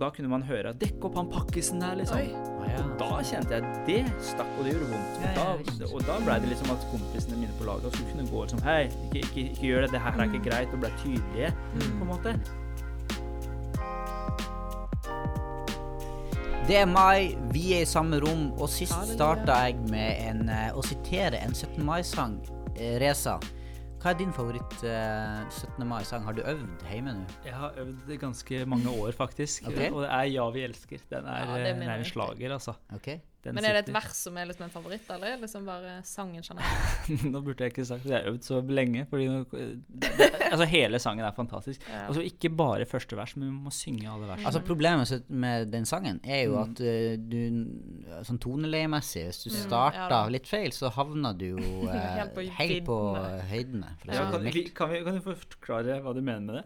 Og da kunne man høre 'dekk opp han pakkisen der', liksom. Å, ja. Da kjente jeg det stakk, og det gjorde vondt. Ja, ja, Og da, og da ble det liksom at kompisene mine på laget skulle kunne gå liksom Hei, ikke, ikke, ikke gjør det, det her er ikke greit, og ble tydelige, på en måte. Det er mai, vi er i samme rom, og sist starta jeg med en, eh, å sitere en 17. mai-sang. Eh, Reza, hva er din favoritt eh, 17. mai-sang? Har du øvd hjemme nå? Jeg har øvd ganske mange år, faktisk. okay. Og det er 'Ja, vi elsker'. Den er, Ja, er en slager, altså. Ok? Den Men er det et vers som er liksom en favoritt, eller er det liksom bare sangen generelt? Nå burde jeg ikke sagt det. Jeg har øvd så lenge. Fordi nå, det, altså Hele sangen er fantastisk. Ja. Altså Ikke bare første vers, men vi må synge alle versene. Altså Problemet med den sangen er jo Mm. at eh, du Sånn toneleiemessig, hvis du Mm, starta ja litt feil, så havna du jo eh, Helt på helt på høydene. For ja, kan, kan, vi, kan du forklare hva du mener med det?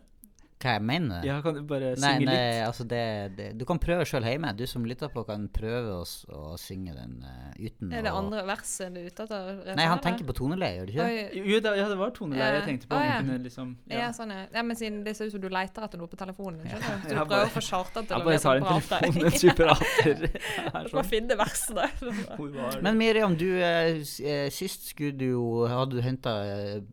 Hva jeg mener? Ja, Kan du bare Nei, synge nei, litt? altså det, det Du kan prøve sjøl hjemme. Du som lytter på, kan prøve å, å synge den uh, uten Er det å andre verset du er ute etter? Nei, han tenker på toneleie, gjør du ikke? Oi, Jo, det, ja, det var toneleie jeg tenkte på. Oh, ja. kunne liksom ja. ja. sånn, ja. ja. Men siden det ser ut som du leter etter noe på telefonen din, skjønner du? Så Jeg du bare- prøver å få charta til Jeg bare tar en bra telefon, en superater. Du må sånn. finne versene. Men Miriam, du, eh, eh, sist skulle du jo Hadde du henta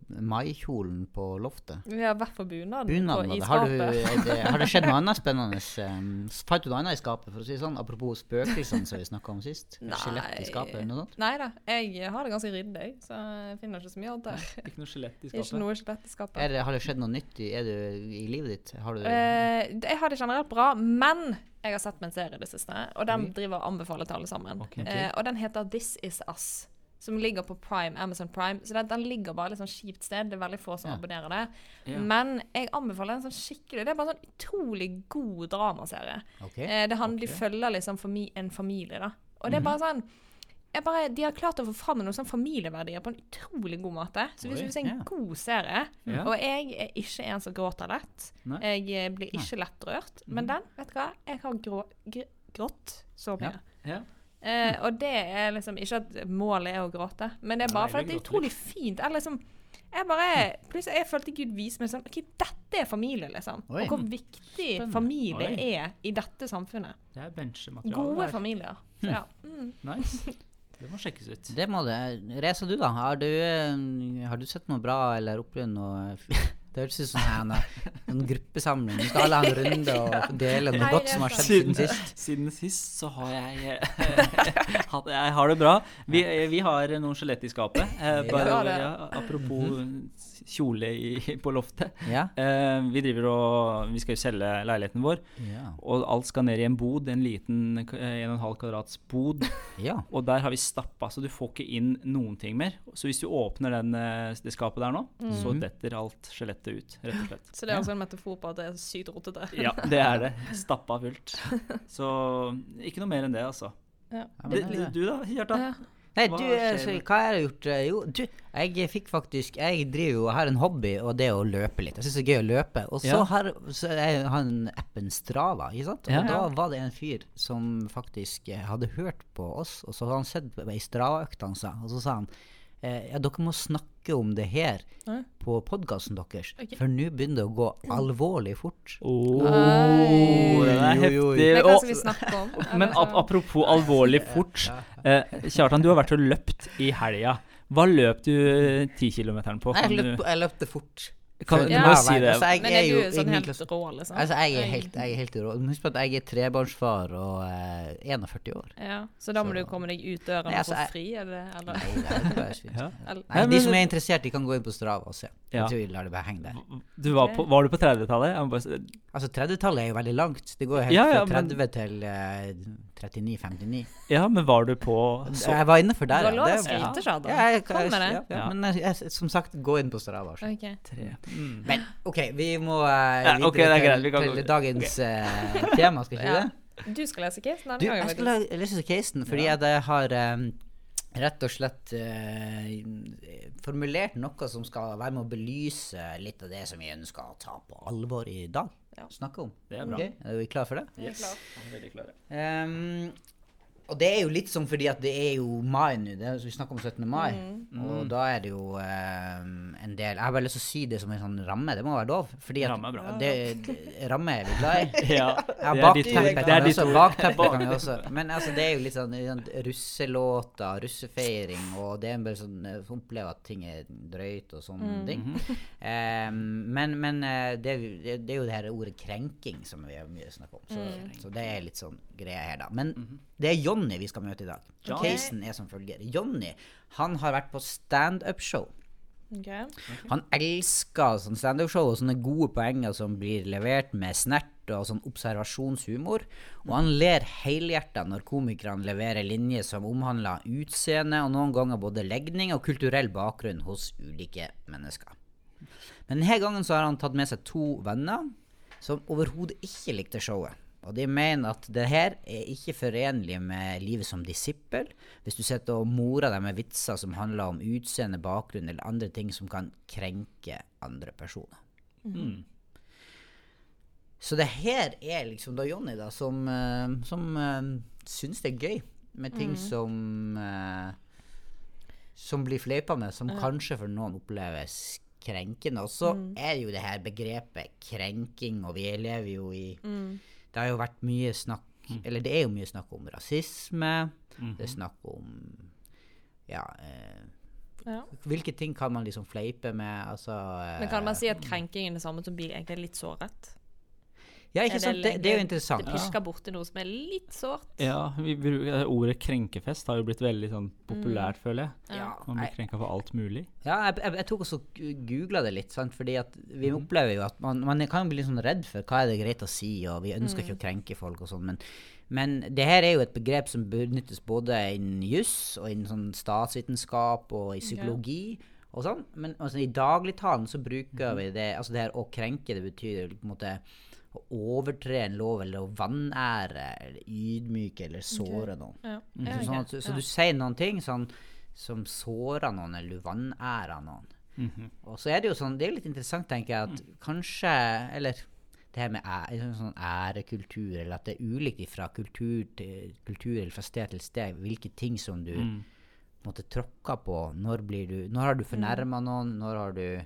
maikjolen på loftet? Vi har vært fall bunaden Bunaden, Har, du, det, har det skjedd noe annet spennende? Um, fant du noe annet i skapet, for å si sånn? Apropos spøkelsene som vi snakka om sist. Skjelett i skapet, eller noe sånt? Nei da, jeg har det ganske ryddig, så jeg finner ikke så mye annet der. Ikke noe skjelett i Ikke skapet? noe skjelett i skapet. Er det, har det skjedd noe nytt i, er du, i livet ditt? Har du uh, jeg har det generelt bra, men jeg har sett meg en serie i det siste, og den driver og anbefaler til alle sammen. Okay. Uh, og den heter This Is Us. Som ligger på Prime, Amazon Prime. Så den, den ligger bare et sånn kjipt sted. Det er veldig få som Ja. abonnerer det. Ja. Men jeg anbefaler en sånn skikkelig. Det er bare en sånn utrolig god dramaserie. Okay. Eh, det handler, okay. De følger liksom fami en familie, da. Og det er Mhm. bare sånn bare, De har klart å få fram noen sånn familieverdier på en utrolig god måte. Så hvis du vil se en ja. god serie. Og jeg er ikke en som gråter lett. Nei. Jeg eh, blir ikke lettrørt. Men den, vet du hva, jeg har grå, gr grått så mye. Ja. Eh, og det er liksom ikke at målet er å gråte, men det er bare det for at det er utrolig fint. Jeg liksom jeg bare, plutselig jeg følte Gud vise meg sånn OK, dette er familie, liksom. Oi. Og hvor viktig Spennende. familie Oi. er i dette samfunnet. Det er benchemateriale. Gode familier. Så ja. Mm. Nice. Det må sjekkes ut. Det må det. Reza, du da? Har du, eh, har du sett noe bra eller opplevd noe Det høres ut som en, en gruppesamling. Vi skal alle ha en runde og dele noe godt som har skjedd siden sist. Siden sist så har jeg Jeg har det bra. Vi, vi har noen skjelett i skapet. Eh, bare, Ja, ja, apropos kjole i, på loftet. Ja. Eh, vi driver og Vi skal jo selge leiligheten vår, Ja. og alt skal ned i en bod. En liten eh, 1,5 kvadrats bod. ja. Og der har vi stappa, så du får ikke inn noen ting mer. Så hvis du åpner den, eh, det skapet der nå, så detter alt skjelettet ut, rett og slett. Så det er også en metafor på at det er sykt rotete. Ja, det er det. Stappa fullt. Så ikke noe mer enn det, altså. Ja. Ja, Du, du, det- du da, Hjarta? Ja. Nei, du, altså, hva hva har jeg gjort? Eh, Jo, du, jeg fikk faktisk Jeg driver jo, jeg har en hobby, og det er å løpe litt. Jeg syns det er gøy å løpe. Og så Ja. har så jeg har en appen Strava, ikke sant? Og Ja. da var det en fyr som faktisk eh, hadde hørt på oss, og så hadde han sett på ei Strava-økt han sa, og så sa han eh, ja, dere må snakke om det her Ja. På podkasten deres, okay. for nå begynner det å gå alvorlig fort. Oh, Oi. det er heftig. Men hva skal vi snakke om? Men ap apropos alvorlig fort. Eh, Kjartan, du har vært og løpt i helga. Hva løp du tikilometeren på? Jeg løp, jeg løpte fort. Kan, du Ja. må si det. Altså, jeg Men er er du sånn helt rå, liksom? Altså, jeg er helt, jeg er helt rå. Husk på at jeg er trebarnsfar og eh, 41 år. Ja, så da må Så- du komme deg ut døren Nei, og altså, få fri, eller? eller? Nei, det er bare. Ja. Nei, de som er interessert, de kan gå inn på Strava og se. Ja. Jeg tror vi lar det bare henge der. Du var, på, var du på 30-tallet? Bare Altså, 30-tallet er jo veldig langt. Det går jo helt Ja, ja, fra men- 30 til eh, 39-59. Ja, men var du på så, Jeg var innenfor der. Du har lov å skryte, seg Ja, jeg, Kom med det. Ja. Men jeg, jeg, som sagt, gå inn på Strava. Okay. Ok. Mm. Men OK, vi må uh, videre ja, okay, til, greit, til, vi kan til dagens dagens uh, tema, skal ikke vi Ja. det? Du skal lese casen Du, jeg skal lese casen fordi Ja. jeg har um, rett og slett eh, formulert noe som skal være med å belyse litt av det som vi ønsker å ta på alvor i dag. Ja. Snakke om. Det er bra. Ok, Er vi klare for det? Jeg er klar. Veldig klare. Em, Og det er jo litt sånn fordi at det er jo mai nå. Det er, vi snakker om 17. mai. Mm. Og da er det jo eh, en del Jeg har bare lyst til å si det som en sånn ramme. Det må være lov. Fordi at Ramme er bra. Det, det, ramme er vi glad i. Ja, Ja, det er ditt bakteppe ord. kan er vi også. ord. Kan vi også. Men altså, det er jo litt sånn, sånn russelåter, russefeiring, og det er bare sånn eh, Opplever at ting er drøyt og sånne Mm. ting. Eh, men men eh, det, er jo- det, er jo det her ordet krenking som vi har mye snakk om. Så, Mm. så det er litt sånn greia her, da. Men Mhm. det er Jonny vi skal møte i dag. Okay. Casen er som følger. Jonny han har vært på standup-show. Okay. Han elsker sånn standup-show og sånne gode poenger som blir levert med snert og sånn observasjonshumor. Og han ler helhjerta når komikerne leverer linjer som omhandler utseende og noen ganger både legning og kulturell bakgrunn hos ulike mennesker. Men denne gangen så har han tatt med seg to venner som overhodet ikke likte showet. Og de mener at det her er ikke forenlig med livet som disippel, hvis du sitter og morer deg med vitser som handler om utseende, bakgrunn eller andre ting som kan krenke andre personer. Mm. Så det her er liksom da Jonny da, som, uh, som uh, syns det er gøy med ting som eh, Som blir fleipa med, som kanskje for noen oppleves krenkende. Og så er jo det her begrepet krenking, og vi lever jo i Det har jo vært mye snakk Eller det er jo mye snakk om rasisme. Det er snakk om Ja. eh, Ja. hvilke ting kan man liksom fleipe med? Altså eh, Men kan man si at krenking er det samme som blir egentlig litt såret? Ja, ikke sant? Det, det er jo interessant. Det pirker borti noe som er litt sårt. Ja, vi bruker, ordet krenkefest har jo blitt veldig sånn populært, føler jeg. Ja, Man blir krenka for alt mulig. Ja, jeg, jeg, jeg tok også googla det litt, sant? fordi at vi opplever jo at man, man kan bli litt sånn redd for hva er det greit å si, og vi ønsker ikke å krenke folk og sånn, men, men det her er jo et begrep som benyttes både innen juss og innen sånn statsvitenskap og i psykologi og sånn, men altså, i dagligtalen så bruker vi det, altså det her å krenke, det betyr på en måte å overtre en lov, eller å vanære, eller ydmyke, eller såre noen. Ja. Så, sånn at, så du sier noen ting sånn, som sårer noen, eller du vanærer noen. Mhm. Og så er det jo sånn, det er litt interessant, tenker jeg, at kanskje Eller det her med ære, sånn sånn ærekultur, eller at det er ulikt fra kultur til kultur, eller fra sted til sted, hvilke ting som du Mm. måtte tråkke på. Når blir du Når har du fornærma noen? Når har du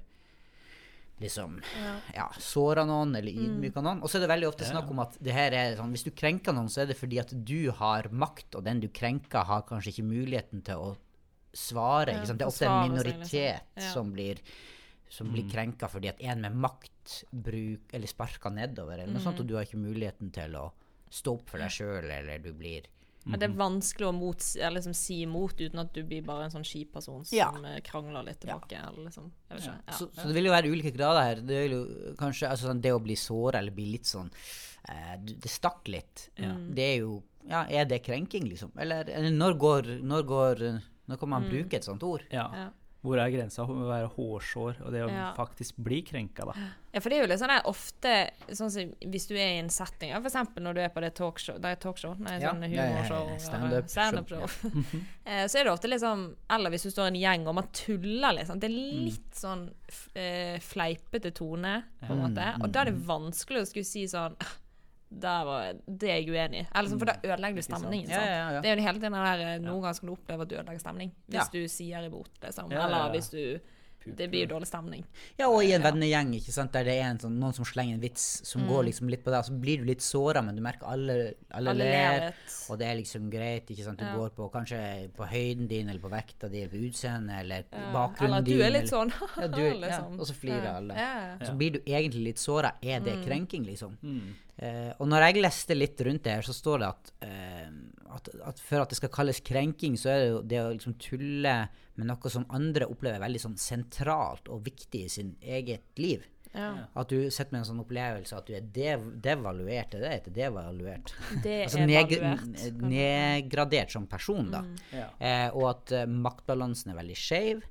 liksom Ja. ja, såra noen eller ydmyka noen. Og så er det veldig ofte snakk om at det her er sånn, hvis du krenker noen, så er det fordi at du har makt, og den du krenker, har kanskje ikke muligheten til å svare. Ja? Det er ofte en seg, minoritet liksom. Ja. som blir som blir krenka fordi at en med makt bruk, eller sparker nedover, eller noe sånt, og du har ikke muligheten til å stå opp for deg sjøl, eller du blir Ja, det er vanskelig å mot, eller liksom si imot uten at du blir bare en sånn skiperson person som Ja. eh, krangler litt tilbake. Eller liksom. Ikke. Ja. Så, så det vil jo være ulike grader her. Det vil jo kanskje altså sånn, Det å bli såra eller bli litt sånn eh, Det stakk litt. Det er jo Ja, er det krenking, liksom? Eller, eller når går Når går Når kan man bruke et sånt ord? Ja. Ja. Hvor er grensa å være hårsår og det å Ja. faktisk bli krenka, da? Ja, for det er jo litt sånn der ofte sånn som Hvis du er i en setting ja, eksempel når du er på det talkshow Det er talkshow? Nei, Ja, sånn ja, ja, ja, humorshow. eh, Standup-show. Så er det ofte liksom Eller hvis du står i en gjeng og man tuller litt. sant? Det er litt sånn eh, fleipete tone, på en måte. Og da er det vanskelig å skulle si sånn var, Det er jeg uenig i. Sånn, For da ødelegger du stemningen. Ja, ja, ja. Det er jo hele tiden der eh, Noen ganger skal du oppleve at du ødelegger stemning. Hvis du sier imot, liksom. Eller hvis du Det blir jo dårlig stemning. Ja, og i en vennegjeng, ikke sant, der det er en sånn, noen som slenger en vits som går liksom litt på deg, så blir du litt såra, men du merker alle, alle, Alle ler ler. Og det er liksom greit. ikke sant, Du Ja. går på kanskje på høyden din, eller på vekta di, eller på utseendet, eller Ja. bakgrunnen Eller at din. du er litt eller- sånn. Ja, du, ja, og så flirer Ja. alle. Ja. Så blir du egentlig litt såra. Er det krenking, liksom? Mm. Uh, og når jeg leste litt rundt det her, så står det at, eh, at, at for at det skal kalles krenking, så er det jo det å liksom tulle med noe som andre opplever veldig sånn sentralt og viktig i sin eget liv. Ja. At du sitter med en sånn opplevelse at du er dev devaluert. Er det heter devaluert? Det Altså neg nedgradert som person, da. Ja. Eh, og at uh, maktbalansen er veldig skeiv.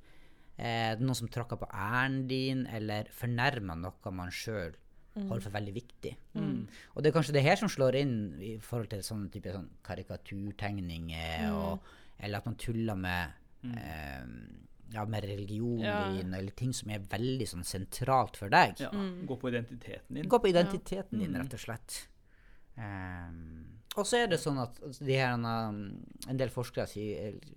Eh, noen som tråkker på æren din, eller fornærmer noe man sjøl holder for veldig viktig. Og det er kanskje det her som slår inn i forhold til sånne type sånn karikaturtegninger, og, eller at man tuller med eh, ja, med religionen Ja. din, eller ting som er veldig sånn sentralt for deg. Ja. Gå på identiteten din. Gå på identiteten din, rett og slett. Um, Og så er det sånn at altså, de her, um, en del forskere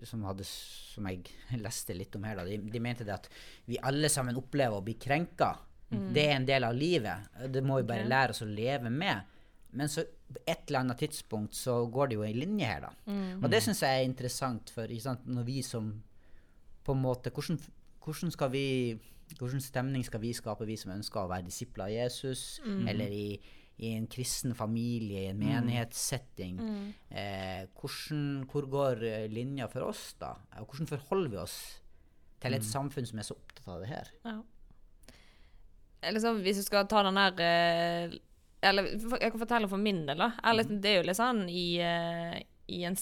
som, hadde, som jeg leste litt om her, da, de, de mente det at vi alle sammen opplever å bli krenka. Det er en del av livet. Det må vi bare okay. lære oss å leve med. Men så på et eller annet tidspunkt så går det jo ei linje her, da. Og det syns jeg er interessant, for ikke sant, når vi som på en måte hvordan, hvordan skal vi Hvordan stemning skal vi skape, vi som ønsker å være disipler av Jesus, eller i, i en kristen familie, i en menighetssetting? Eh, hvordan, hvor går eh, linja for oss, da? Og hvordan forholder vi oss til et samfunn som er så opptatt av det her? Ja. Liksom, hvis du skal ta den der eh, Eller jeg kan fortelle for min del, da. Eller, Mhm. Det er jo litt sånn i, eh, i en,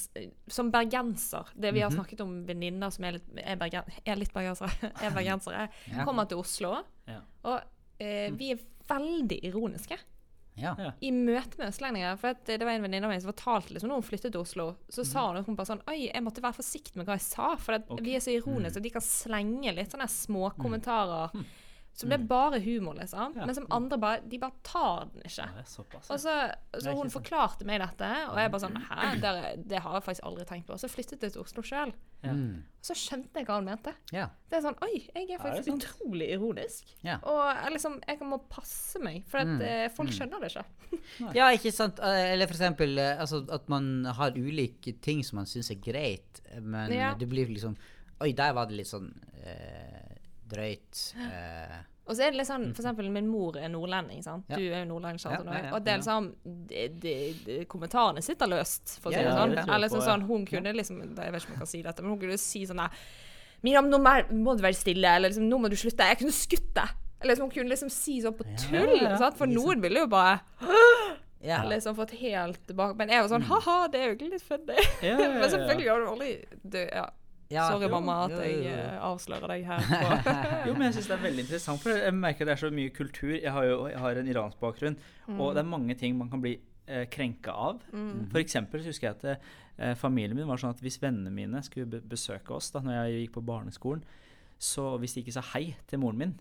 Som bergenser det Vi har Mhm. snakket om venninner som er litt, er, bergen, er litt bergensere. er bergensere. Kommer til Oslo, Ja. og eh, vi er veldig ironiske. Ja. I møte med østlendinger. For at det var en venninne av meg som fortalte liksom, når hun flyttet til Oslo, så sa hun at hun bare sånn Oi, jeg måtte være forsiktig med hva jeg sa, for at Ok. vi er så ironiske og de kan slenge litt sånne små kommentarer. Som det er bare humor, liksom. Ja. Men som andre bare De bare tar den ikke. Ja, det. Og så, så hun forklarte meg dette, og jeg bare sånn Hæ, det, er- det har jeg faktisk aldri tenkt på. Og så flyttet jeg til Oslo sjøl, Ja. Mm. og så skjønte jeg hva hun mente. ja. Det er sånn Oi, jeg er faktisk er utrolig ironisk. Ja. Og jeg liksom, jeg må passe meg, for at Mm. eh, folk skjønner det ikke. Ja, ikke sant? Eh, Eller for eksempel eh, altså, at man har ulike ting som man syns er greit, men Ja. det blir liksom Oi, der var det litt sånn eh, drøyt. Eh, Og så er det litt sånn, for eksempel min mor er nordlending, sant? Ja. Du er jo nordlending. Ja, ja, ja, og det er liksom, de, de, de, kommentarene sitter løst, for å si Ja, det sånn. det Eller på, liksom sånn, hun kunne liksom, jeg vet ikke om jeg kan si dette, men hun kunne si sånn der, nå må må du være stille, eller liksom, nå må du slutte, jeg kunne skutt deg. Eller liksom, hun kunne liksom si sånn på tull, Ja, ja, sant? For noen ville jo bare ja. liksom fått helt tilbake, men jeg var sånn, haha, det er jo egentlig litt funny. Ja, ja, ja, men selvfølgelig har du aldri, du, ja. Ja, Sorry jo, mamma at jeg jo, jo. eh, avslører deg her Jo, men jeg syns det er veldig interessant, for jeg merker det er så mye kultur. Jeg har jo jeg har en iransk bakgrunn, og det er mange ting man kan bli eh, krenka av. For eksempel så husker jeg at eh, familien min var sånn at hvis vennene mine skulle besøke oss da når jeg gikk på barneskolen, så hvis de ikke sa hei til moren min,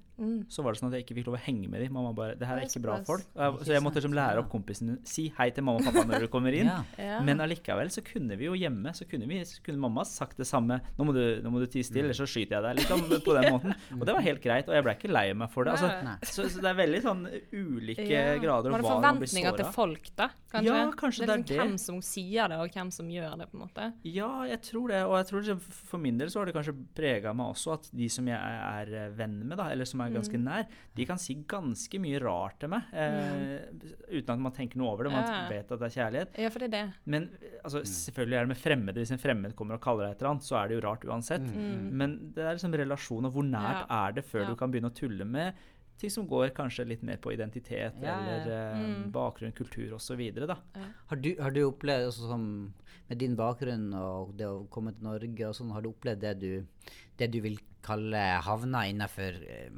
så var det sånn at jeg ikke fikk lov å henge med dem. Mamma bare 'Det her er ikke bra folk'. Jeg, så jeg måtte liksom lære opp kompisen min si hei til mamma og pappa når du kommer inn. Ja. Men allikevel så kunne vi jo hjemme så kunne, vi, så kunne mamma sagt det samme. 'Nå må du, nå må du tie stille, eller så skyter jeg deg.' Liksom, på den måten. Og det var helt greit, og jeg ble ikke lei meg for det. Altså, så, så det er veldig sånn ulike Ja. grader Var av det hva man blir forventninger til folk, da? Kanskje? Ja, kanskje det er det er liksom det. hvem som sier det, og hvem som gjør det, på en måte. Ja, jeg tror det. Og jeg tror liksom, for min del så har det kanskje prega meg også at de som jeg er er venn med, da, eller som er ganske Mm. nær, de kan si ganske mye rart til meg. Eh, uten at man tenker noe over det. Man Ja. vet at det er kjærlighet. Ja, for det er det. Men altså, selvfølgelig er det med fremmede. Hvis en fremmed kommer og kaller deg et eller annet, så er det jo rart uansett. Men det er liksom relasjon, og hvor nært Ja. er det før Ja. du kan begynne å tulle med ting som går kanskje litt mer på identitet Ja, ja. eller eh, Mm. bakgrunn, kultur osv. Ja. Har, du, har du opplevd, altså, som, med din bakgrunn og det å komme til Norge og sånn, har du opplevd det du, det du vil kalle havna innenfor eh,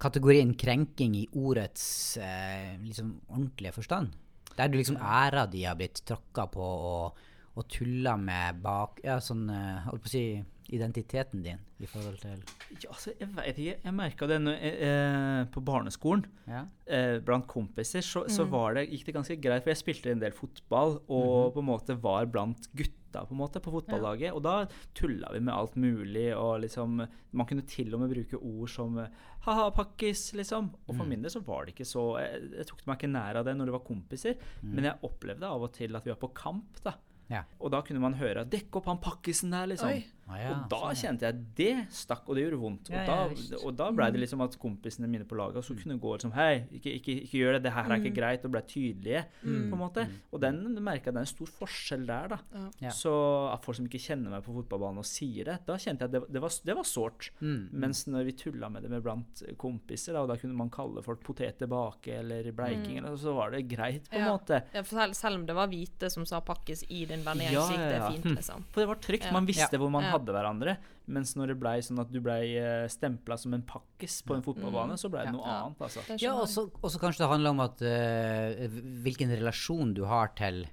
kategorien krenking i ordets eh, liksom ordentlige forstand? Der du liksom æra di har blitt tråkka på og, og tulla med bak Ja, sånn eh, Holdt på å si identiteten din i forhold til Ja, altså, jeg vet ikke. Jeg merka det når, eh, på barneskolen. Ja. eh, blant kompiser, så, så Mm. var det, gikk det ganske greit. For jeg spilte en del fotball og på en måte var blant gutta på en måte på fotballaget. Og da tulla vi med alt mulig. og liksom, Man kunne til og med bruke ord som ha-ha, pakkis, liksom. Og Mm. for min del så var det ikke så Jeg, jeg tok meg ikke nær av det når det var kompiser, men jeg opplevde av og til at vi var på kamp, da. Ja. Og da kunne man høre 'dekk opp han pakkisen der', liksom. Oi. Ah, ja, og da sånn, ja. kjente jeg det stakk, og det gjorde vondt. Ja, og, da, og da ble det liksom at kompisene mine på laget også kunne gå liksom Hei, ikke, ikke, ikke gjør det, det her er ikke greit, og ble tydelige, på en måte. Og den merka det er en stor forskjell der, da. Ja. Så at folk som ikke kjenner meg på fotballbanen og sier det, da kjente jeg at det, det var, det var sårt. Mm. Mens når vi tulla med det med blant kompiser, da, og da kunne man kalle folk potet tilbake eller bleiking, eller, så var det greit, på en Ja. måte. Ja, for selv, selv om det var hvite som sa 'pakkes i din Ja, ja, så gikk det ja, ja. fint, liksom. For det var trygt. Ja. Man visste Ja. hvor man Ja. Hadde hverandre. Mens når det blei sånn at du blei uh, stempla som en pakkis på en fotballbane, så blei det noe Ja. annet, altså. Ja, og så kanskje det handler om at uh, hvilken relasjon du har til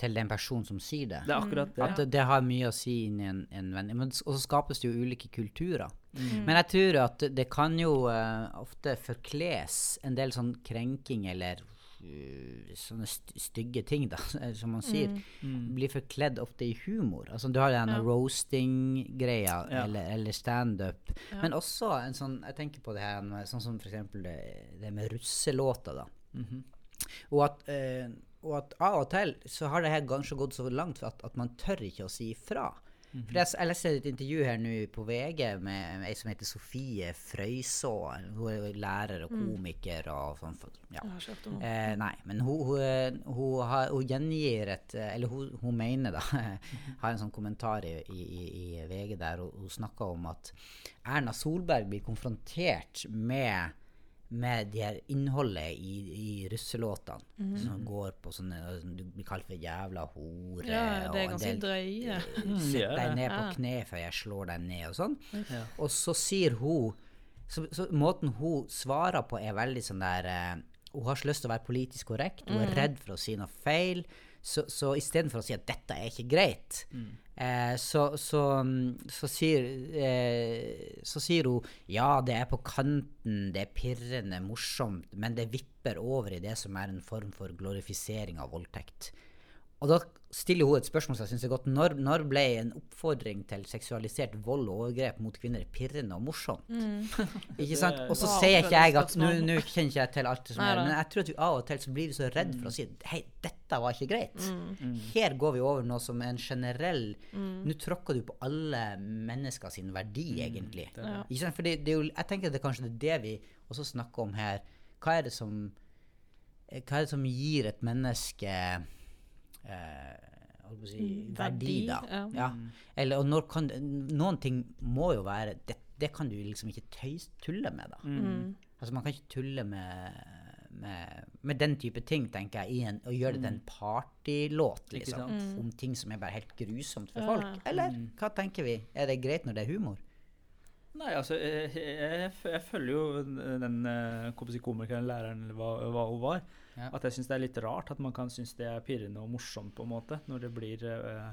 til den personen som sier det. Det er akkurat det. At det, det har mye å si inn i en, en venn. Men, og så skapes det jo ulike kulturer. Mm. Men jeg tror at det, kan jo uh, ofte forkles en del sånn krenking eller sånne stygge ting, da, som man sier, Mm. blir forkledd ofte i humor. Altså Du har den Ja. roasting-greia, Ja. eller, eller standup. Ja. Men også en sånn Jeg tenker på det her med, sånn som eksempel det, det med russelåter, da. Mhm. Og at, eh, og at av og til så har det her kanskje gått så langt at, at man tør ikke å si ifra. Mhm. For jeg, jeg leste et intervju her nå på VG med ei som heter Sofie Frøyså. Hun er jo lærer og komiker og sånn. Ja. Eh, nei, men hun, hun, hun, har, hun gjengir et Eller hun, mener, da Har en sånn kommentar i, i, i- i VG der hun, hun snakker om at Erna Solberg blir konfrontert med med det her innholdet i, i russelåtene som går på sånne sånn, Du blir kalt for jævla hore. Ja, det er ganske del- drøye. Sett deg ned på ja. kne før jeg slår deg ned, og sånn. Ja. Og så sier hun så, så Måten hun svarer på, er veldig sånn der uh, Hun har ikke lyst til å være politisk korrekt, hun er redd for å si noe feil. Så, så istedenfor å si at 'dette er ikke greit', eh, så, så, mm, så, sier, eh, så sier hun 'ja, det er på kanten, det er pirrende, morsomt', men det vipper over i det som er en form for glorifisering av voldtekt. Og da stiller hun et spørsmål som jeg syns er godt. Når, når ble en oppfordring til seksualisert vold og overgrep mot kvinner pirrende og morsomt? Ikke sant? Og så sier ikke jeg at Nå kjenner ikke jeg til alt det som er, men jeg tror at vi av og til så blir vi så redd for å si hei, dette var ikke greit. Mm. Her går vi over noe som er en generell Nå tråkker du på alle mennesker sin verdi, egentlig. Ja. Ikke sant? For det, det er jo, jeg tenker at det kanskje det, er det vi også snakker om her. Hva er det som Hva er det som gir et menneske eh, si, Mm, verdi, verdi, da? ja. Ja. Eller, og når kan, noen ting må jo være Det, det kan du liksom ikke tøys, tulle med, da. Mm. Altså Man kan ikke tulle med, med, med den type ting, tenker jeg, i en, og gjøre det til en partylåt, liksom. Om ting som er bare helt grusomt for folk. Eller hva tenker vi? Er det greit når det er humor? Nei, altså, jeg, jeg, jeg følger jo den eh, si, komikeren, læreren, eller hva, hva hun var. Ja. At jeg syns det er litt rart at man kan synes det er pirrende og morsomt, på en måte, når det blir uh,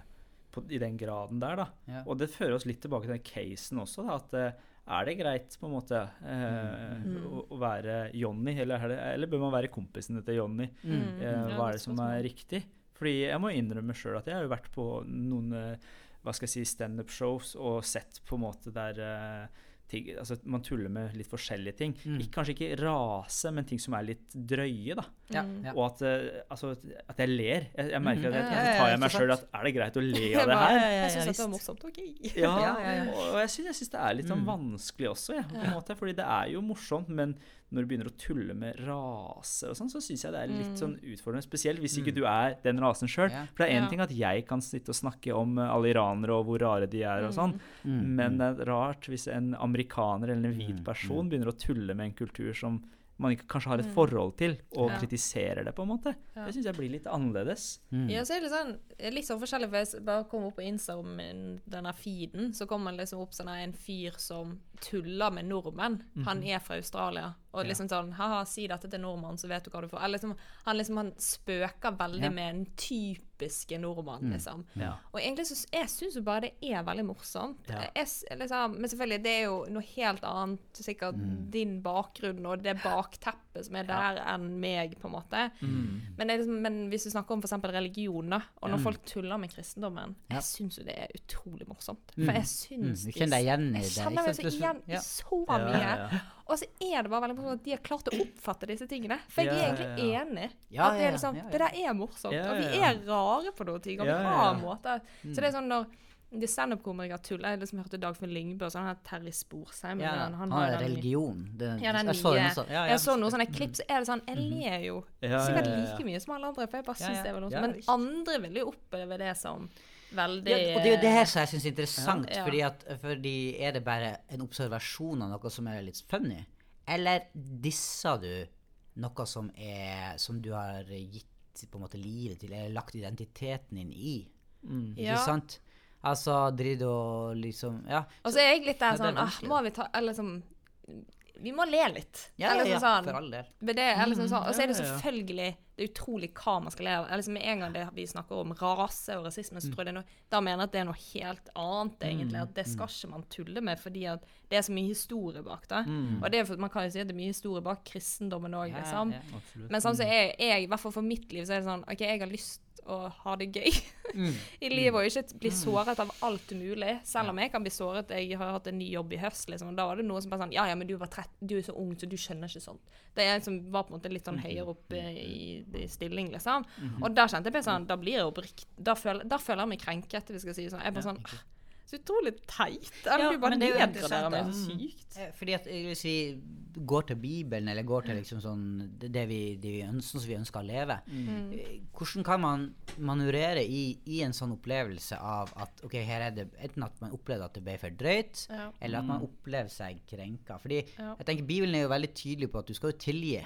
på, i den graden der, da. Ja. Og det fører oss litt tilbake til den casen også, da, at uh, er det greit på en måte eh, å, å være Johnny, eller, er det, eller bør man være kompisene til Johnny? Mm. Hva er det som er riktig? Fordi jeg må innrømme sjøl at jeg har jo vært på noen hva skal jeg si, standup-shows og sett på en måte der uh, ting, altså man tuller med litt forskjellige ting. Mm. Ikke, kanskje ikke rase, men ting som er litt drøye. da. Ja, Mm. Og at, uh, altså, at jeg ler. Jeg, jeg merker at jeg, Ja, ja, så tar jeg meg sjøl at er det greit å le av det her? Jeg syns det var morsomt. OK. Ja, Ja, ja, ja. og jeg syns, det er litt sånn Mm. vanskelig også, ja, på en måte, fordi det er jo morsomt, men når du begynner å tulle med raser og sånn, så syns jeg det er litt sånn utfordrende. Spesielt hvis ikke du er den rasen sjøl. For det er én ting at jeg kan sitte og snakke om eh, alle iranere og hvor rare de er og sånn, Mm, men det er rart hvis en amerikaner eller en hvit Mm, person begynner å tulle med en kultur som man ikke kanskje har et forhold til, og Ja. kritiserer det, på en måte. Ja. Det syns jeg blir litt annerledes. mm. Ja, så er det litt sånn, litt sånn forskjellig, for jeg bare kom opp på Instagram, om denne feeden, så kommer det liksom opp sånn en fyr som tuller med nordmenn. Han er fra Australia. Og liksom sånn Ha-ha, si dette til nordmann, så vet du hva du får. Eller liksom, han liksom han spøker veldig Ja. med en typiske nordmann, liksom. Ja. Og egentlig så jeg syns jo bare det er veldig morsomt. Ja. Jeg, liksom, men selvfølgelig, det er jo noe helt annet, sikkert din bakgrunn og det bakteppet som er der, enn meg, på en måte. Mm. Men, det liksom, men hvis du snakker om f.eks. religion, da, og når folk tuller med kristendommen, jeg syns jo det er utrolig morsomt. Mm. For jeg Mm, du kjenner deg igjen i Jeg kjenner meg så Det så- igjen ja. så mye. Og så er det bare veldig morsomt at de har klart å oppfatte disse tingene. For jeg er ja, egentlig ja. enig. Ja, at det, er liksom, ja, ja. det der er morsomt. Ja, Og vi er rare på noen ting, og vi har ja. måter. Så det er sånn når de standup-komikere tuller Jeg liksom hørte Dagfinn Lyngbø og sånn, han har Terje Sporsheim Ja, han, han har religion. Det, Ja, den jeg så nye. Ja, ja. Jeg så noen sånne klipp, så er det sånn Jeg ler jo sikkert like mye som alle andre, for jeg bare syns ja. det var noe Ja. Men andre vil jo oppleve det som veldig Ja, og det er jo det her som jeg syns er interessant. Ja. Fordi at fordi Er det bare en observasjon av noe som er litt funny? Eller disser du noe som er Som du har gitt på en måte livet til, eller lagt identiteten din i? Mm. Ikke Ja. sant? Altså driver du og liksom Ja. Og så er jeg litt der er sånn ah. Må vi ta Eller liksom Vi må le litt. Ja, ja, ja, sånn, for all del. Det, eller sånn, sånn. Og så er det selvfølgelig Det er utrolig hva man skal leve liksom Med en gang det, vi snakker om rase og rasisme, så tror jeg det er noe, da mener jeg at det er noe helt annet, egentlig. At det skal ikke man tulle med, fordi at det er så mye historie bak det. Og det er man kan jo si at det er mye historie bak kristendommen òg, liksom. Men sånn jeg, jeg, i hvert fall for mitt liv, så er det sånn OK, jeg har lyst å ha det gøy i livet, og ikke bli såret av alt mulig. Selv om jeg kan bli såret. Jeg har hatt en ny jobb i høst, liksom, og da var det noen som bare sånn Ja, ja, men du, var trett, du er så ung, så du skjønner ikke sånt. Det er en som var på en måte litt sånn høyere opp eh, i, i stilling, liksom. Og da kjente jeg bare sånn Da blir jeg oppriktig Da føler, da føler jeg meg krenket, hvis jeg skal si det sånn. Jeg bare sånn «Ah, Så utrolig teit. Eller Ja, du bare er nedgraderer meg så sykt. Eh, Fordi at Hvis vi går til Bibelen, eller går til liksom sånn det, det, vi, det vi ønsker, som vi ønsker å leve, mm. hvordan kan man manøvrere i, i en sånn opplevelse av at ok, her er det enten at man opplevde at det ble for drøyt, Ja. eller at man opplever seg krenka. Fordi Ja. jeg tenker Bibelen er jo veldig tydelig på at du skal jo tilgi.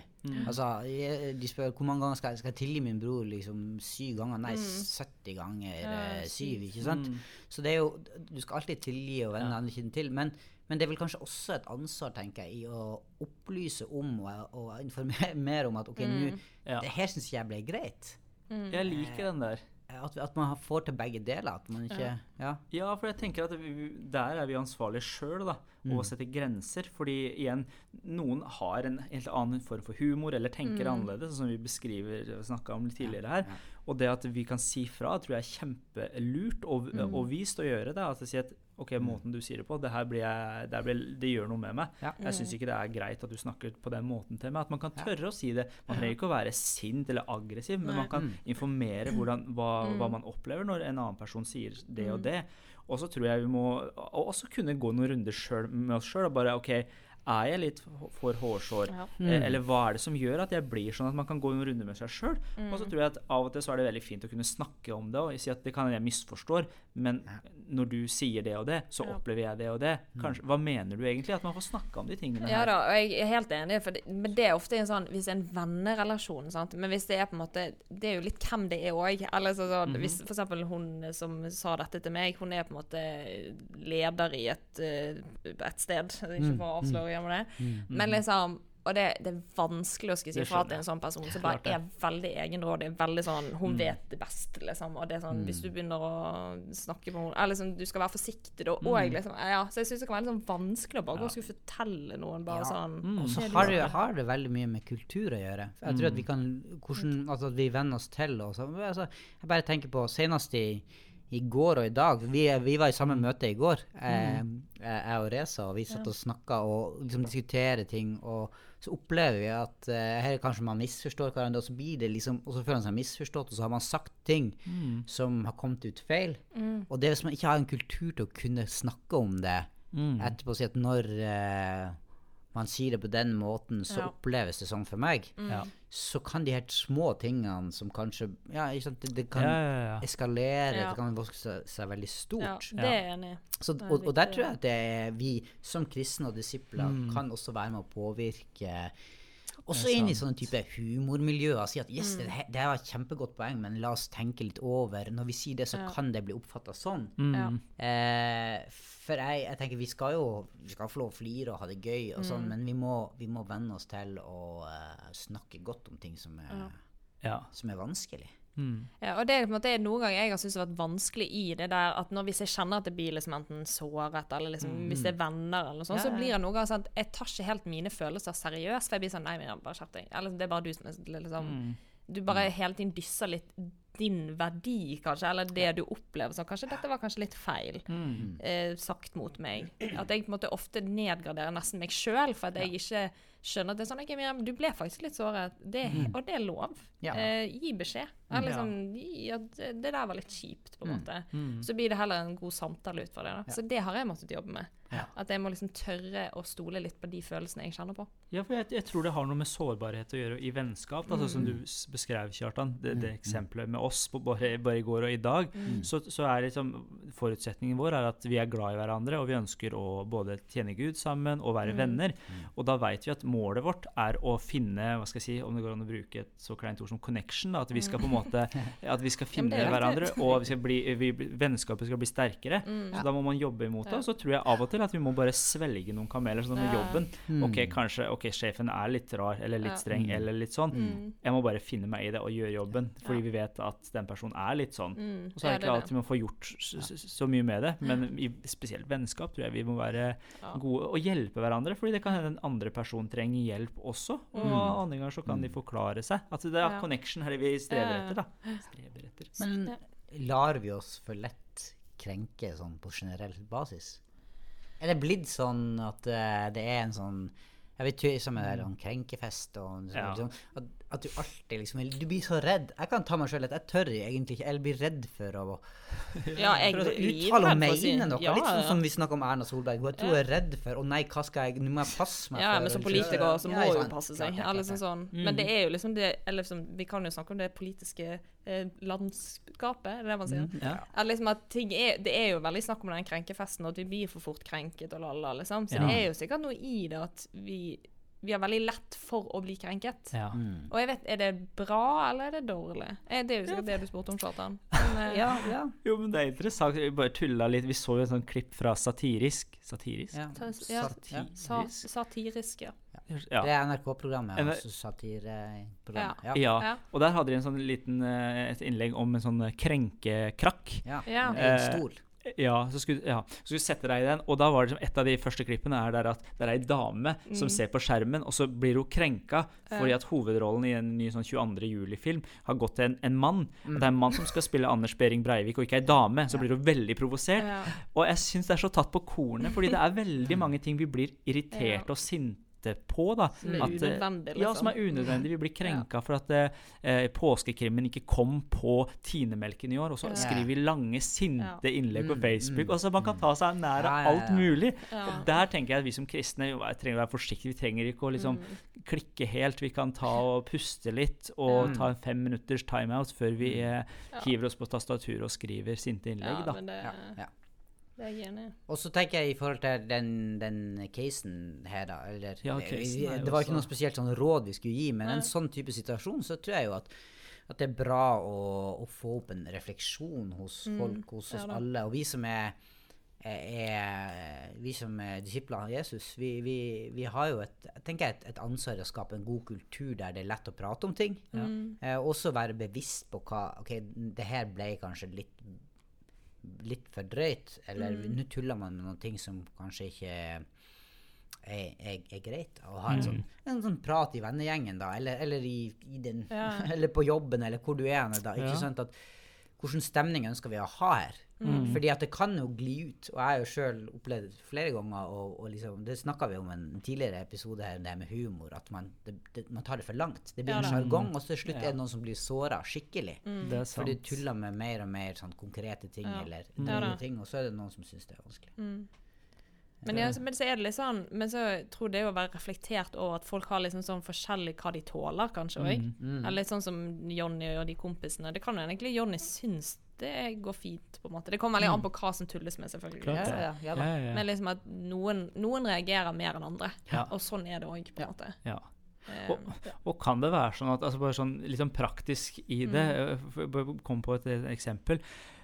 Altså, jeg- De spør hvor mange ganger skal jeg, skal jeg tilgi min bror liksom syv ganger. Nei, 70 ganger Ja, eh, syv, ikke sant? Så det er jo, du skal alltid tilgi og vende andre kinnen til. Men, men det er vel kanskje også et ansvar tenker jeg, i å opplyse om og, og informere mer om at ok, nå, Ja. det her syns jeg ble greit. Jeg liker den der. At, at man får til begge deler. At man ikke Ja. Ja, for jeg tenker at vi, der er vi ansvarlige sjøl, da. Og å sette grenser. Fordi igjen, noen har en helt annen form for humor eller tenker annerledes, sånn som vi beskriver snakka om litt tidligere her. ja. Og det at vi kan si fra, tror jeg er kjempelurt og, og vist å gjøre det. At si at OK, måten du sier det på, det her blir jeg, det, blir, det gjør noe med meg. Ja. Jeg syns ikke det er greit at du snakker på den måten til meg. At man kan tørre å si det. Man trenger ikke å være sint eller aggressiv, men man kan informere hvordan, hva, hva man opplever når en annen person sier det og det. Og så tror jeg vi må også kunne gå noen runder selv, med oss sjøl og bare OK, er jeg litt for hårsår? Ja. Mm. Eller hva er det som gjør at jeg blir sånn at man kan gå noen runder med seg sjøl? Mm. Og så tror jeg at av og til så er det veldig fint å kunne snakke om det og si at det kan jeg misforstår, men når du sier det og det, så Ja. opplever jeg det og det. Kanskje, hva mener du egentlig? At man får snakke om de tingene Ja da, og jeg er helt enig, for det, men det er ofte en sånn Hvis det er en vennerelasjon, sant? men hvis det er på en måte Det er jo litt hvem det er òg. Så, sånn, Hvis for eksempel hun som sa dette til meg, hun er på en måte leder i et, eh, et sted. Ikke for å avsløre gjør man det. Men liksom og det, det er vanskelig å skulle si fra til en sånn person som bare er veldig egenrådig. Veldig sånn, Hun vet det best, liksom. Og det er sånn, Hvis du begynner å snakke med henne liksom, du skal være forsiktig da òg, liksom. Ja, så jeg syns det kan være litt sånn vanskelig å bare gå og skulle fortelle noen bare Ja. sånn Og så har det?» det, har det veldig mye med kultur å gjøre. Jeg tror at vi kan hvordan, altså at vi venner oss til og så, altså, Jeg bare tenker på senest i, i går og i dag Vi, vi var i samme møte i går, eh, jeg og Reza, og vi satt og snakka og liksom diskuterer ting. Og så opplever vi at eh, her kanskje man misforstår hverandre, og så blir det liksom Og så føler man seg misforstått, og så har man sagt ting som har kommet ut feil. Og det er hvis man ikke har en kultur til å kunne snakke om det etterpå, si at når eh, man sier det på den måten, så Ja. oppleves det sånn for meg. Ja. Så kan de helt små tingene som kanskje Ja, ikke sant, det, det kan Ja, ja, ja. eskalere, Ja. det kan vokse seg, seg veldig Ja, det er jeg enig i. Og, og der tror jeg at det er vi som kristne og disipler kan også være med å påvirke også inn i sånne type humormiljøer. Si at yes, det, he- det var et kjempegodt poeng, men la oss tenke litt over. Når vi sier det, så Ja. kan det bli oppfatta sånn. Ja. Eh, for jeg, jeg tenker vi skal jo vi skal få lov å flire og ha det gøy, og sånn, men vi må, vi må venne oss til å uh, snakke godt om ting som er, Ja. som er vanskelig. Mm. Ja, og det er på en måte noen ganger jeg har syntes det har vært vanskelig i det der at når hvis jeg kjenner at det blir liksom enten såret, eller liksom, hvis det er venner, eller noe sånt, Ja, så blir det noen ganger sånn at jeg tar ikke helt mine følelser seriøst. For jeg blir sånn Nei, Miriam, bare skjerp deg. Eller det er bare du som er liksom Du bare hele tiden dysser litt din verdi, kanskje, eller det du opplever som Kanskje dette var kanskje litt feil eh, sagt mot meg. At jeg på en måte ofte nedgraderer nesten meg sjøl, for at jeg ikke skjønner at det er sånn okay, Miriam, du ble faktisk litt såret, det, og det er lov. Ja. Eh, gi beskjed. Liksom, ja, det det der var litt kjipt, på en måte. Så blir det heller en god samtale ut fra det. Da. Så det har jeg måttet jobbe med. Ja. At jeg må liksom tørre å stole litt på de følelsene jeg kjenner på. Ja, for jeg, jeg tror det har noe med sårbarhet å gjøre i vennskap. Altså, mm. som du beskrev, Kjartan. Det, det eksempelet med oss på bare, bare i går og i dag. Så, så er liksom forutsetningen vår er at vi er glad i hverandre, og vi ønsker å både tjene Gud sammen og være venner. Og da vet vi at målet vårt er å finne hva skal jeg si, om det går an å bruke et så kleint ord som connection. Da, at vi skal på en måte at vi skal finne er hverandre, og vi skal bli, vi, vennskapet skal bli sterkere. Så da må man jobbe imot det. Og så tror jeg av og til at vi må bare svelge noen kameler. Sånn med Ja. jobben. Mm. Ok, kanskje ok, sjefen er litt rar eller litt Ja. streng eller litt sånn. Mm. Jeg må bare finne meg i det og gjøre jobben, fordi Ja. vi vet at den personen er litt sånn. Mm. Og så er det ikke alltid man får gjort så, så, mye med det, men i spesielt vennskap tror jeg vi må være gode og hjelpe hverandre, fordi det kan hende den andre personen trenger hjelp også, og Mm. andre ganger så kan de forklare seg. At det er connection her vi strever etter, da. Strever etter. Men lar vi oss for lett krenke sånn på generell basis? Er det blitt sånn at eh, det er en sånn Jeg vet ikke, som er sånn krenkefest og sånn, Ja. liksom, at, at du alltid liksom vil- Du blir så redd. Jeg kan ta meg sjøl at jeg tør egentlig ikke, eller blir redd for å Ja, jeg for å er uttale og mene noe. Ja, Litt sånn ja. som vi snakker om Erna Solberg. Hun, jeg tror hun er redd for Å nei, hva skal jeg Nå må jeg passe meg Ja, for men som politiker så må jo sant. passe seg. Klart, klart, klart sånn. Men det er jo liksom det Eller liksom, vi kan jo snakke om det politiske eh, landskapet, er det man sier? Ja. At liksom at ting er, det er jo veldig snakk om den krenkefesten, og at vi blir for fort krenket og lalla, liksom. Så Ja. det er jo sikkert noe i det at vi, vi har veldig lett for å bli krenket. Ja. Mm. Og jeg vet, er det bra, eller er det dårlig? Eh, Det er jo sikkert det du spurte om, Kjartan. Men, eh, Ja, ja. Jo, men det er interessant. Vi bare tulla litt. Vi så jo et sånt klipp fra Satirisk. Satirisk? ja. Sa, satirisk, ja. Ja. Det er NRK-programmet, altså satireprogram. Ja. Ja. Ja. Ja. Og der hadde de en sånn liten eh, et innlegg om en sånn krenkekrakk. Ja. Ja. En stol. Ja, så skulle, ja, så skulle sette deg i den, og da var det som et av de første klippene er der at det er ei dame som ser på skjermen, og så blir hun krenka fordi at hovedrollen i en ny sånn 22. juli-film har gått til en, en mann. Og det er en mann som skal spille Anders Behring Breivik, og ikke ei dame. Så blir hun veldig provosert. Ja. Og jeg syns det er så tatt på kornet, fordi det er veldig mange ting vi blir irritert og sinte på. da. Som er At, unødvendig. unødvendig, Ja, liksom. som er unødvendig. Vi blir krenka for at eh, påskekrimmen ikke kom på Tinemelken i år. Og så Ja. skriver vi lange, sinte Ja. innlegg på Mm, Facebook. mm, og så Man kan ta seg nær av Ja, ja, alt mulig. Ja. Og der tenker jeg at vi som kristne jo, trenger å være forsiktige. Vi trenger ikke å liksom Mm. klikke helt. Vi kan ta og puste litt og Ja. ta en fem minutters timeout før vi eh, Ja. hiver oss på tastaturet og skriver sinte innlegg. Ja, da. men det, Ja, ja. Det er jeg. Og så tenker jeg i forhold til den, den casen her, da eller, Ja, casen det, Det var ikke også- noe spesielt sånn råd vi skulle gi, men Nei. en sånn type situasjon, så tror jeg jo at, at det er bra å, å få opp en refleksjon hos folk, hos oss ja, alle. Og vi som er, er, er Vi som er disipler av Jesus, vi, vi, vi har jo et, jeg et, et ansvar å skape en god kultur der det er lett å prate om ting. Eh, også være bevisst på hva OK, det her ble kanskje litt litt for drøyt, eller nå tuller man med noen ting som kanskje ikke er, er, er greit. Å ha en, sånn, en sånn prat i vennegjengen, da, eller, eller, i, i den, Ja. eller på jobben, eller hvor du er hen, da. Ikke Ja. sant? At, hvordan stemning ønsker vi å ha her? Fordi at det kan jo gli ut, og jeg har jo sjøl opplevd flere ganger, og, og liksom, det snakka vi om i en tidligere episode her, det med humor, at man, det, det, man tar det for langt. Det blir Ja en sjargong, og så til slutt Ja. er det noen som blir såra skikkelig. Det er For du tuller med mer og mer sånn konkrete ting Ja. eller Ja ting, og så er det noen som syns det er vanskelig. Men, ja, men så er det litt sånn Men så tror jeg det å være reflektert over at folk har liksom sånn forskjellig hva de tåler, kanskje òg. Mm. Eller litt sånn som Jonny og de kompisene. Det kan jo egentlig Jonny synes det går fint, på en måte. Det kommer veldig an på hva som tulles med, selvfølgelig. Klart Ja, ja, ja. Ja, ja, ja. Men liksom at noen, noen reagerer mer enn andre. Ja. Og sånn er det òg, på en måte. ja. Eh, Og, og kan det være sånn at altså bare sånn litt sånn praktisk i det Mm. eh, Kom på et, et eksempel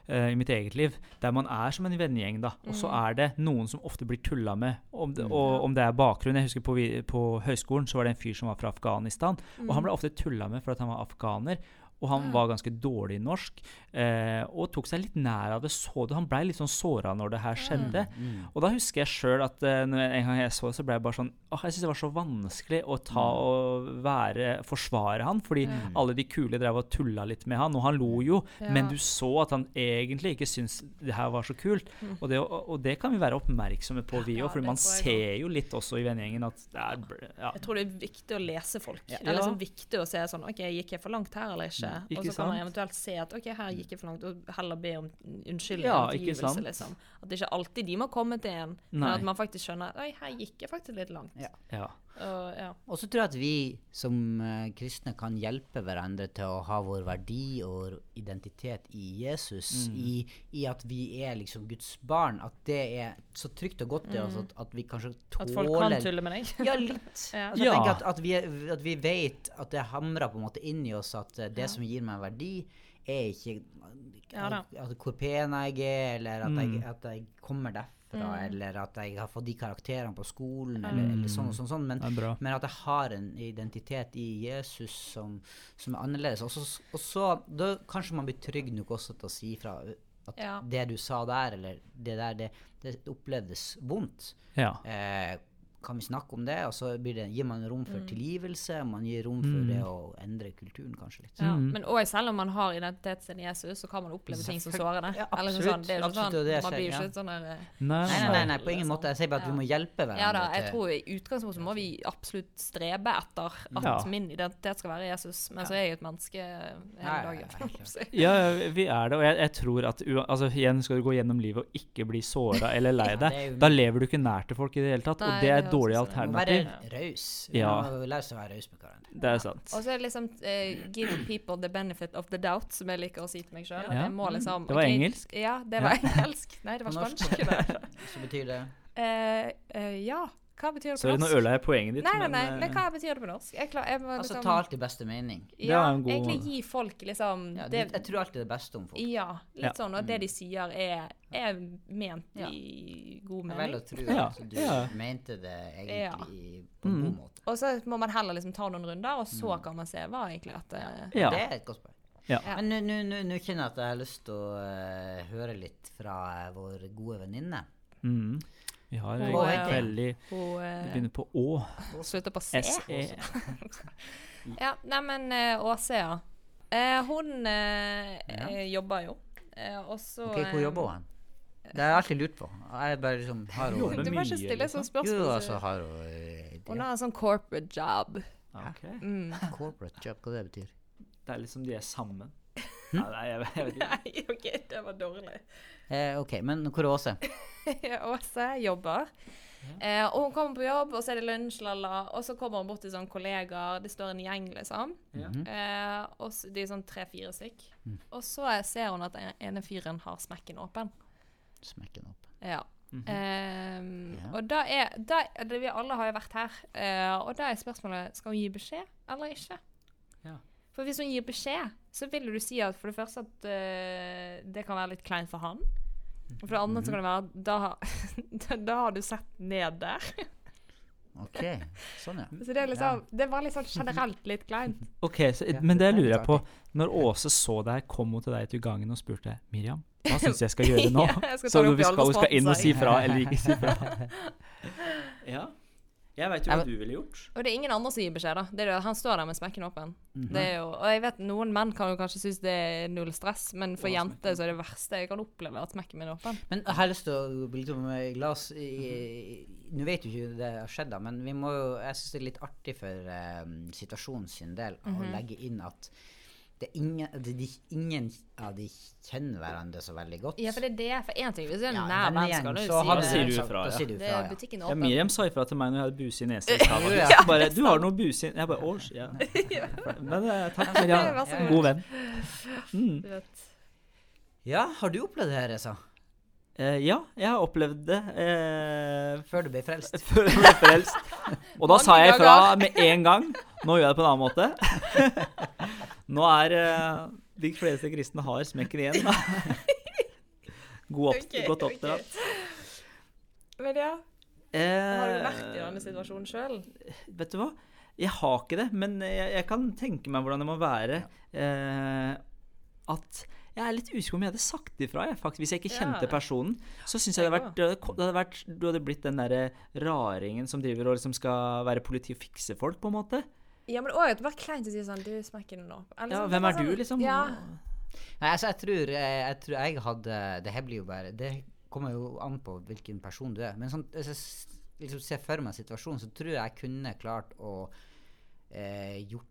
i mitt eget liv, der man er som en vennegjeng, da. Og så Mm. er det noen som ofte blir tulla med. Om det, og om det er bakgrunn Jeg husker på, på høyskolen så var det en fyr som var fra Afghanistan. Og Mm. han ble ofte tulla med for at han var afghaner. Og han var ganske dårlig i norsk, eh, og tok seg litt nær av det. Så du, Han blei litt sånn såra når det her skjedde. Mm. Og da husker jeg sjøl at eh, når jeg, en gang jeg så det, så ble jeg bare sånn åh, Jeg syns det var så vanskelig å ta og være forsvare han, fordi alle de kule drev og tulla litt med han, og han lo jo, Ja. men du så at han egentlig ikke syntes det her var så kult. Og, det, og, og det kan vi være oppmerksomme på, vi òg, Ja, for man ser jo litt også i vennegjengen at det er ja. Jeg tror det er viktig å lese folk. Ja. Det er liksom viktig å se sånn OK, gikk jeg for langt her eller ikke? Ikke og så kan man eventuelt se at OK, her gikk jeg for langt, og heller be om unnskyldning Ja, ikke sant? tilgivelse, liksom. At det ikke alltid de må komme til en, men at man faktisk skjønner at Oi, her gikk jeg faktisk litt langt. Ja. ja. Og, ja. Og så tror jeg at vi som eh, kristne kan hjelpe hverandre til å ha vår verdi og vår identitet i Jesus, Mm. i, i at vi er liksom Guds barn. At det er så trygt og godt i oss at, at vi kanskje tåler At folk kan tulle med deg. Ja, litt. Ja. Altså, jeg tenker at, at, vi, at vi vet at det hamrer på en måte inn i oss at eh, det som gir meg verdi, er ikke Ja at, at hvor pen jeg er, eller at, jeg, Mm. at jeg kommer derfra, Mm. eller at jeg har fått de karakterene på skolen, eller, eller sånn og sånn. sånn. Men, men at jeg har en identitet i Jesus som, som er annerledes. Og så, og så da kanskje man blir trygg nok også til å si fra at Ja. det du sa der, eller det der, det, det opplevdes vondt. Ja. Eh, kan vi snakke om det? Og så blir det, gir man rom for Mm. tilgivelse, man gir rom for det å endre kulturen kanskje litt. Ja. Mm. Men også, selv om man har identiteten sin i Jesus, så kan man oppleve ting som sårende. Ja, absolutt. sånn, det er jo Absolutt, sånn, det man blir jo sier, ja. sånn der eh, Nei, Nei, nei, nei, nei, på ingen liksom. måte. Jeg sier bare at vi må hjelpe hverandre. Ja da, jeg tror i utgangspunktet må vi absolutt strebe etter at Ja. min identitet skal være Jesus, men så er jeg jo et menneske hele dagen. ja, vi er det, og jeg, jeg tror at altså, igjen skal du gå gjennom livet og ikke bli såra eller lei deg. Da lever du ikke nær til folk i det hele tatt, Nei, og det det et er dårlig også sånn. Alternativ. være raus. Ja. lære oss å være raus med hverandre. Det er sant. Og så er det liksom uh, give people the benefit of the doubt, som jeg liker å si til meg sjøl. Ja. Må liksom Det var okay, engelsk. Ja, det var engelsk. Nei, det var På norsk. spansk. Så betyr det Uh, uh, ja, hva betyr det på Sorry, nå norsk? ødela jeg poenget ditt. Nei, nei, nei, men, men eh, hva betyr det på norsk? Jeg, klar, jeg må Altså liksom ta alt i beste mening. Det Ja, var en god- egentlig gi folk liksom Ja, det, det, jeg tror alltid det beste om folk. Ja, litt Ja. sånn. Og det de sier, er, er ment Ja. i god Jeg velger mening. å tro Ja, at du ja. mente det egentlig Ja. på en Mm. god måte. Og så må man heller liksom ta noen runder, og så kan man se hva egentlig at det Ja. Det er et godt spørsmål. Ja. Ja. Men nå- nå nå- nå kjenner jeg at jeg har lyst til å eh, høre litt fra eh, vår gode venninne. Mm. Vi har en egentlig veldig Vi Det eh, begynner på Å. slutter på C. SE. Ja, neimen uh, Åse, ja. Eh, hun eh, Ja. eh, jobber jo. Eh, og så Ok, Hvor eh, jobber hun? Det har jeg alltid lurt på. Jeg bare liksom har hun Du må ikke stille liksom. sånne spørsmål. Jo, altså har hun eh, Hun har en sånn corporate job. Okay. Mm. Corporate job, hva det betyr? Det er liksom de er sammen. Hm? Nei, jeg, jeg vet ikke. Nei, OK, det var dårlig. Eh, ok, men hvor er Åse? Åse jobber. Eh, og hun kommer på jobb, og så er det lunsj, lalla, og så kommer hun bort til sånn kollegaer. Det står en gjeng, liksom. Ja. Mhm. Eh, og så, de er sånn tre-fire stykk. Mm. Og så ser hun at den ene fyren har smekken åpen. Smekken åpen. Ja. Mhm. Ehm, Ja. Og da er da, det, Vi alle har jo vært her. eh, og da er spørsmålet skal hun gi beskjed eller ikke. Ja. For hvis hun gir beskjed, så vil du si at for det første at uh, det kan være litt kleint for han. Og for det andre så kan det være at da, da, da har du sett ned der. Ok, sånn ja. Så det er liksom Det var litt sånn generelt litt kleint. Ok, så, Men det er lurer jeg på. Når Åse så deg, kom hun til deg til gangen og spurte Miriam, hva syns jeg skal gjøre nå? Ja, skal så hun vi skal, skal inn og si fra eller ikke si fra? ja. Jeg veit jo hva Jeg du ville gjort. Og det er ingen andre som gir beskjed, da. Det er det, han står der med smekken åpen. Det er jo, og jeg vet noen menn kan jo kanskje synes det er null stress, men for jenter så er det verste jeg kan oppleve at smekken min er åpen. Men jeg har lyst til å bli eh, la Glass. Nå vet jo ikke det har skjedd, da, men vi må jo, jeg syns det er litt artig for um, situasjonen sin del å Mhm. legge inn at ingen, det, de, ingen av de kjenner hverandre så veldig godt. Ja, for det er det. For én ting, hvis det er en Ja, nær venn, så så Da sier du ifra, ja. du ja. Ja. Miriam sa ifra til meg når jeg hadde buse i nesen. Ja, bare 'Du har noe buse i Jeg bare 'Års', ja. Men eh, takk, Miriam. God. God venn. Mm. Ja, har du opplevd det her, Esa? Uh, ja, jeg har opplevd det. Uh, Før du ble frelst? før du ble frelst. Og da sa jeg ifra med en gang. Nå gjør jeg det på en annen måte. Nå er eh, de fleste kristne har smekken igjen, da. God opp, okay, godt oppdratt. Okay. Men ja, Eh, har du vært i denne situasjonen sjøl? Vet du hva? Jeg har ikke det, men jeg, jeg kan tenke meg hvordan det må være. Eh, at jeg er litt usikker om jeg hadde sagt ifra. Jeg, faktisk, hvis jeg ikke kjente personen, så syns jeg det hadde vært, det hadde vært Du hadde blitt den derre raringen som driver og liksom skal være politi og fikse folk, på en måte. Ja, men òg at det var kleint å si sånn Du, smekker den opp. Eller Ja, sånn, hvem er du, sånn- liksom? Ja. Nei, altså, jeg tror jeg, jeg tror jeg hadde Det her blir jo bare Det kommer jo an på hvilken person du er. Men sånn, hvis jeg liksom ser for meg situasjonen, så tror jeg jeg kunne klart å eh, gjort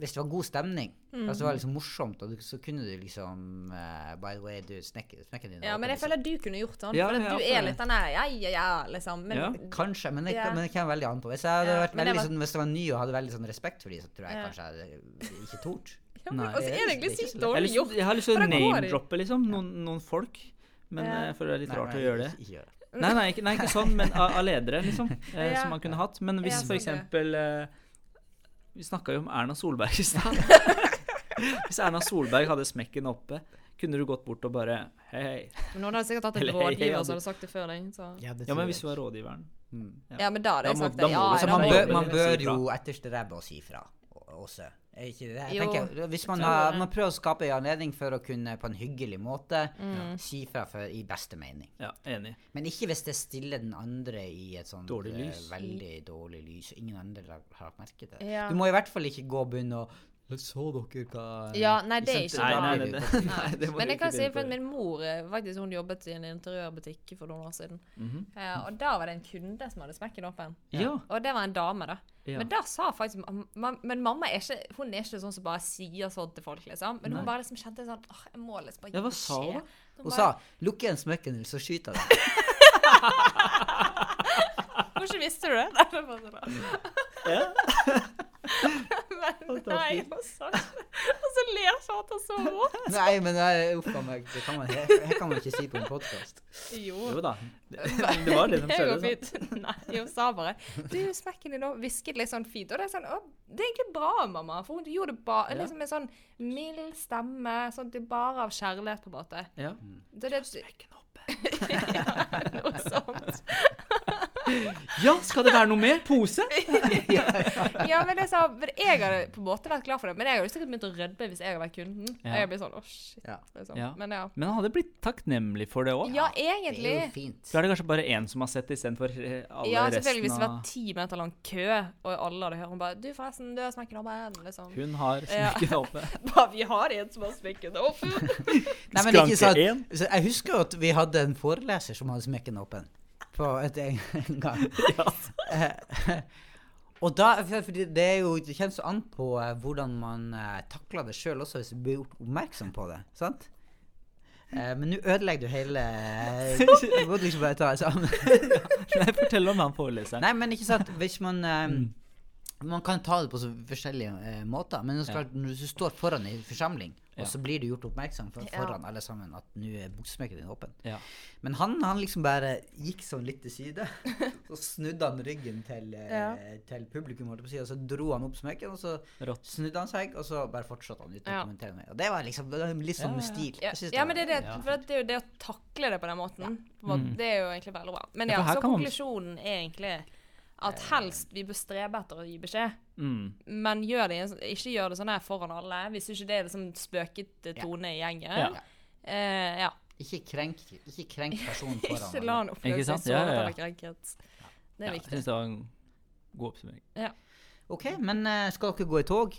hvis det var god stemning, Mm. altså det var liksom morsomt, og du, så kunne du liksom uh, By the way, du snekker, snekker din Ja, men jeg føler du kunne gjort sånn. Ja, for at ja, du er litt den der ja, ja, ja, liksom. Men Ja. Kanskje, men det, men det kommer veldig an på. Hvis jeg hadde Ja, vært veldig var- sånn, hvis jeg var ny og hadde veldig sånn respekt for dem, så tror jeg Ja. kanskje jeg hadde ikke tort. ja, men Nei. altså, er det egentlig sykt. Jeg har dårlig gjort? jeg har lyst til å name-droppe liksom, noen, noen folk, men Ja. eh, jeg føler det er litt Nei, rart å gjøre det. Ikke, ikke gjør det. Nei, nei, ikke, nei, ikke sånn, men av, ledere, liksom. Eh, Ja. Som man kunne hatt. Men hvis Ja, for sånn, eksempel eh, Vi snakka jo om Erna Solberg i stad. hvis Erna Solberg hadde smekken oppe, kunne du gått bort og bare Hei, hei. Men nå hadde sikkert hatt en Eller, hei, hei, rådgiver som hadde sagt det før deg. Så. Ja, det Ja, men hvis du var rådgiveren Mm. Ja, men da hadde jeg sagt det. Ja, Altså, man, bør, man bør jo etterstrebe å si fra også. Er ikke det? Jeg Jo. tenker, hvis man, har, man prøver å skape en anledning for å kunne på en hyggelig måte Mm. si fra for, i beste mening. Ja, enig. Men ikke hvis det stiller den andre i et sånt Dårlig eh, lys. veldig dårlig lys, og ingen andre har, har lagt merke til det. Ja. Du må i hvert fall ikke gå og begynne å Så dere hva Ja, nei, det er ikke Nei, bra. nei, nei, det, nei, det Men jeg kan si at for min mor eh, faktisk hun jobbet i en interiørbutikk for noen år siden. Mm -hmm. uh, og da var det en kunde som hadde smekken åpen. Ja. Og det var en dame, da. Ja. Men da sa faktisk Men mamma er ikke Hun er ikke sånn som bare sier sånn til folk, liksom. Men hun Nei. bare liksom kjente sånn åh, jeg må liksom bare Ja, hva sa hun Hun Hun bare, sa 'lukk igjen smekken, eller så skyter jeg deg'. Hvorfor visste du det? Nei, det var sånn. Men nei, og så, Og så ler Kjartan så rått. Nei, men uff a meg. Det kan man, her kan man ikke si på en podkast. Jo. Jo da. Det, det var det de Det går fint. Nei, hun sa bare Du, smekken din òg hvisket litt sånn fint. Og det er sånn Å, det er egentlig bra, mamma. For hun gjorde det bare Ja. liksom med sånn mild stemme. Sånn at det er bare av kjærlighet, på en måte. Ja. Det det Smekken oppe. ja, noe sånt. Ja, skal det være noe mer? Pose? Ja, men det er sånn men Jeg hadde på en måte vært glad for det. Men jeg hadde sikkert begynt å rødme hvis jeg hadde vært kunden. Ja. Jeg blir sånn oh, shit. Ja. Liksom. Ja. Men ja. Men han hadde blitt takknemlig for det òg. Ja, Det er egentlig. jo fint. Så er det kanskje bare én som har sett det istedenfor resten alle Ja, selvfølgelig hvis det var ti meter lang kø, og alle hadde hørt hun bare 'Du, forresten, du har smekken oppe.' Liksom. Hun har smekket smekken oppe. Bare, vi har en som har smekket opp. Nei, men ikke Skranke sant. én. Jeg husker jo at vi hadde en foreleser som hadde smekken åpen. På et en gang. Ja. Og da, for det er jo, det kommer så an på eh, hvordan man eh, takler det sjøl også, hvis du blir gjort oppmerksom på det. sant? Eh, men nå ødelegger du hele Du må liksom bare ta det sammen. Nei, fortell om han foreleseren. Nei, men ikke sant, hvis man eh, Mm. Man kan ta det på så forskjellige eh, måter, men Ja. klart, når du står foran i forsamling, Ja. og så blir du gjort oppmerksom for, Ja. foran alle sammen at nå er buksesmekken din åpen. Ja. Men han, han liksom bare gikk sånn litt til side. Så snudde han ryggen til, eh, Ja. til publikum, holdt på å si, og så dro han opp smekken, og så Rått. snudde han seg, og så bare fortsatte han uten Ja. å kommentere mer. Og det var liksom det var litt sånn med stil. Ja, men det er, det, for det er jo det å takle det på den måten. på Mm. Det er jo egentlig veldig bra. Men Ja, ja, så konklusjonen er egentlig at helst vi bør strebe etter å gi beskjed. Mm. Men gjør det, ikke gjør det sånn her foran alle, hvis ikke det er liksom spøkete Ja. tone i gjengen. Ja. Eh, ja. Ikke krenk, ikke krenk personen foran Ikke la han oppleve seg sånn at han ja, ja. krenket. Det er Ja, jeg viktig. syns det var en god oppsummering. OK, men eh, skal dere gå i tog?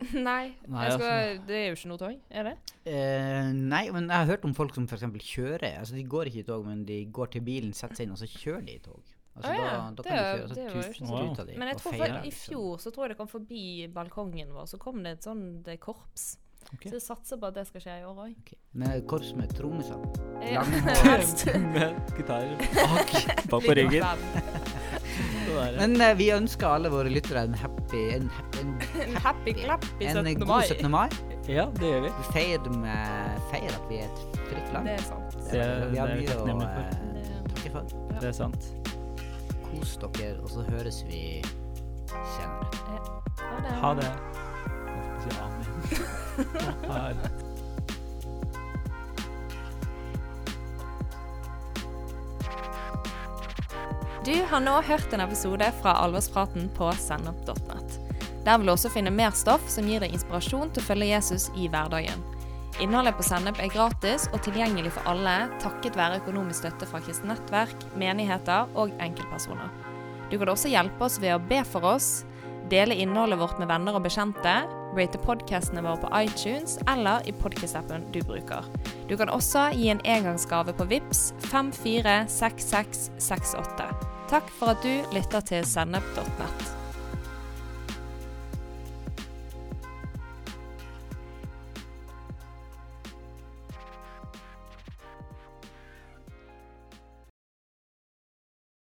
Nei, Nei, jeg skal, altså. det er jo ikke noe tog, er det? Eh, nei, men jeg har hørt om folk som f.eks. kjører. Altså De går ikke i tog, men de går til bilen, setter seg inn, og så kjører de i tog. Altså ah, ja, da, da det kan du er- kjøre, og så det av di Men jeg tror feire, for, i liksom. fjor så tror jeg det kom forbi balkongen vår, så kom det et sånt eh, korps. Okay. Så jeg satser på at det skal skje i år òg. Okay. Med korps med trommiser. Ja, Med gitar bak, bak på ryggen. Ja. Men uh, vi ønsker alle våre lyttere en happy En, happy, en, En happy clap i en god 17. mai. Ja, det gjør vi. Vi feirer, med, feir at vi er et fritt land. Det er sant. Det- vi har det vi mye å uh, eh, takke for. Det er sant. Kos dere, og så høres vi senere. Ha det. Ha det. Ha det. Du har nå hørt en episode fra Alvorspraten på sennep.net. Der vil du også finne mer stoff som gir deg inspirasjon til å følge Jesus i hverdagen. Innholdet på Sennep er gratis og tilgjengelig for alle takket være økonomisk støtte fra kristent nettverk, menigheter og enkeltpersoner. Du kan også hjelpe oss ved å be for oss, dele innholdet vårt med venner og bekjente, rate podcastene våre på iTunes eller i podcast-appen du bruker. Du kan også gi en engangsgave på VIPS 546668. Takk for at du lytter til sennep.nett.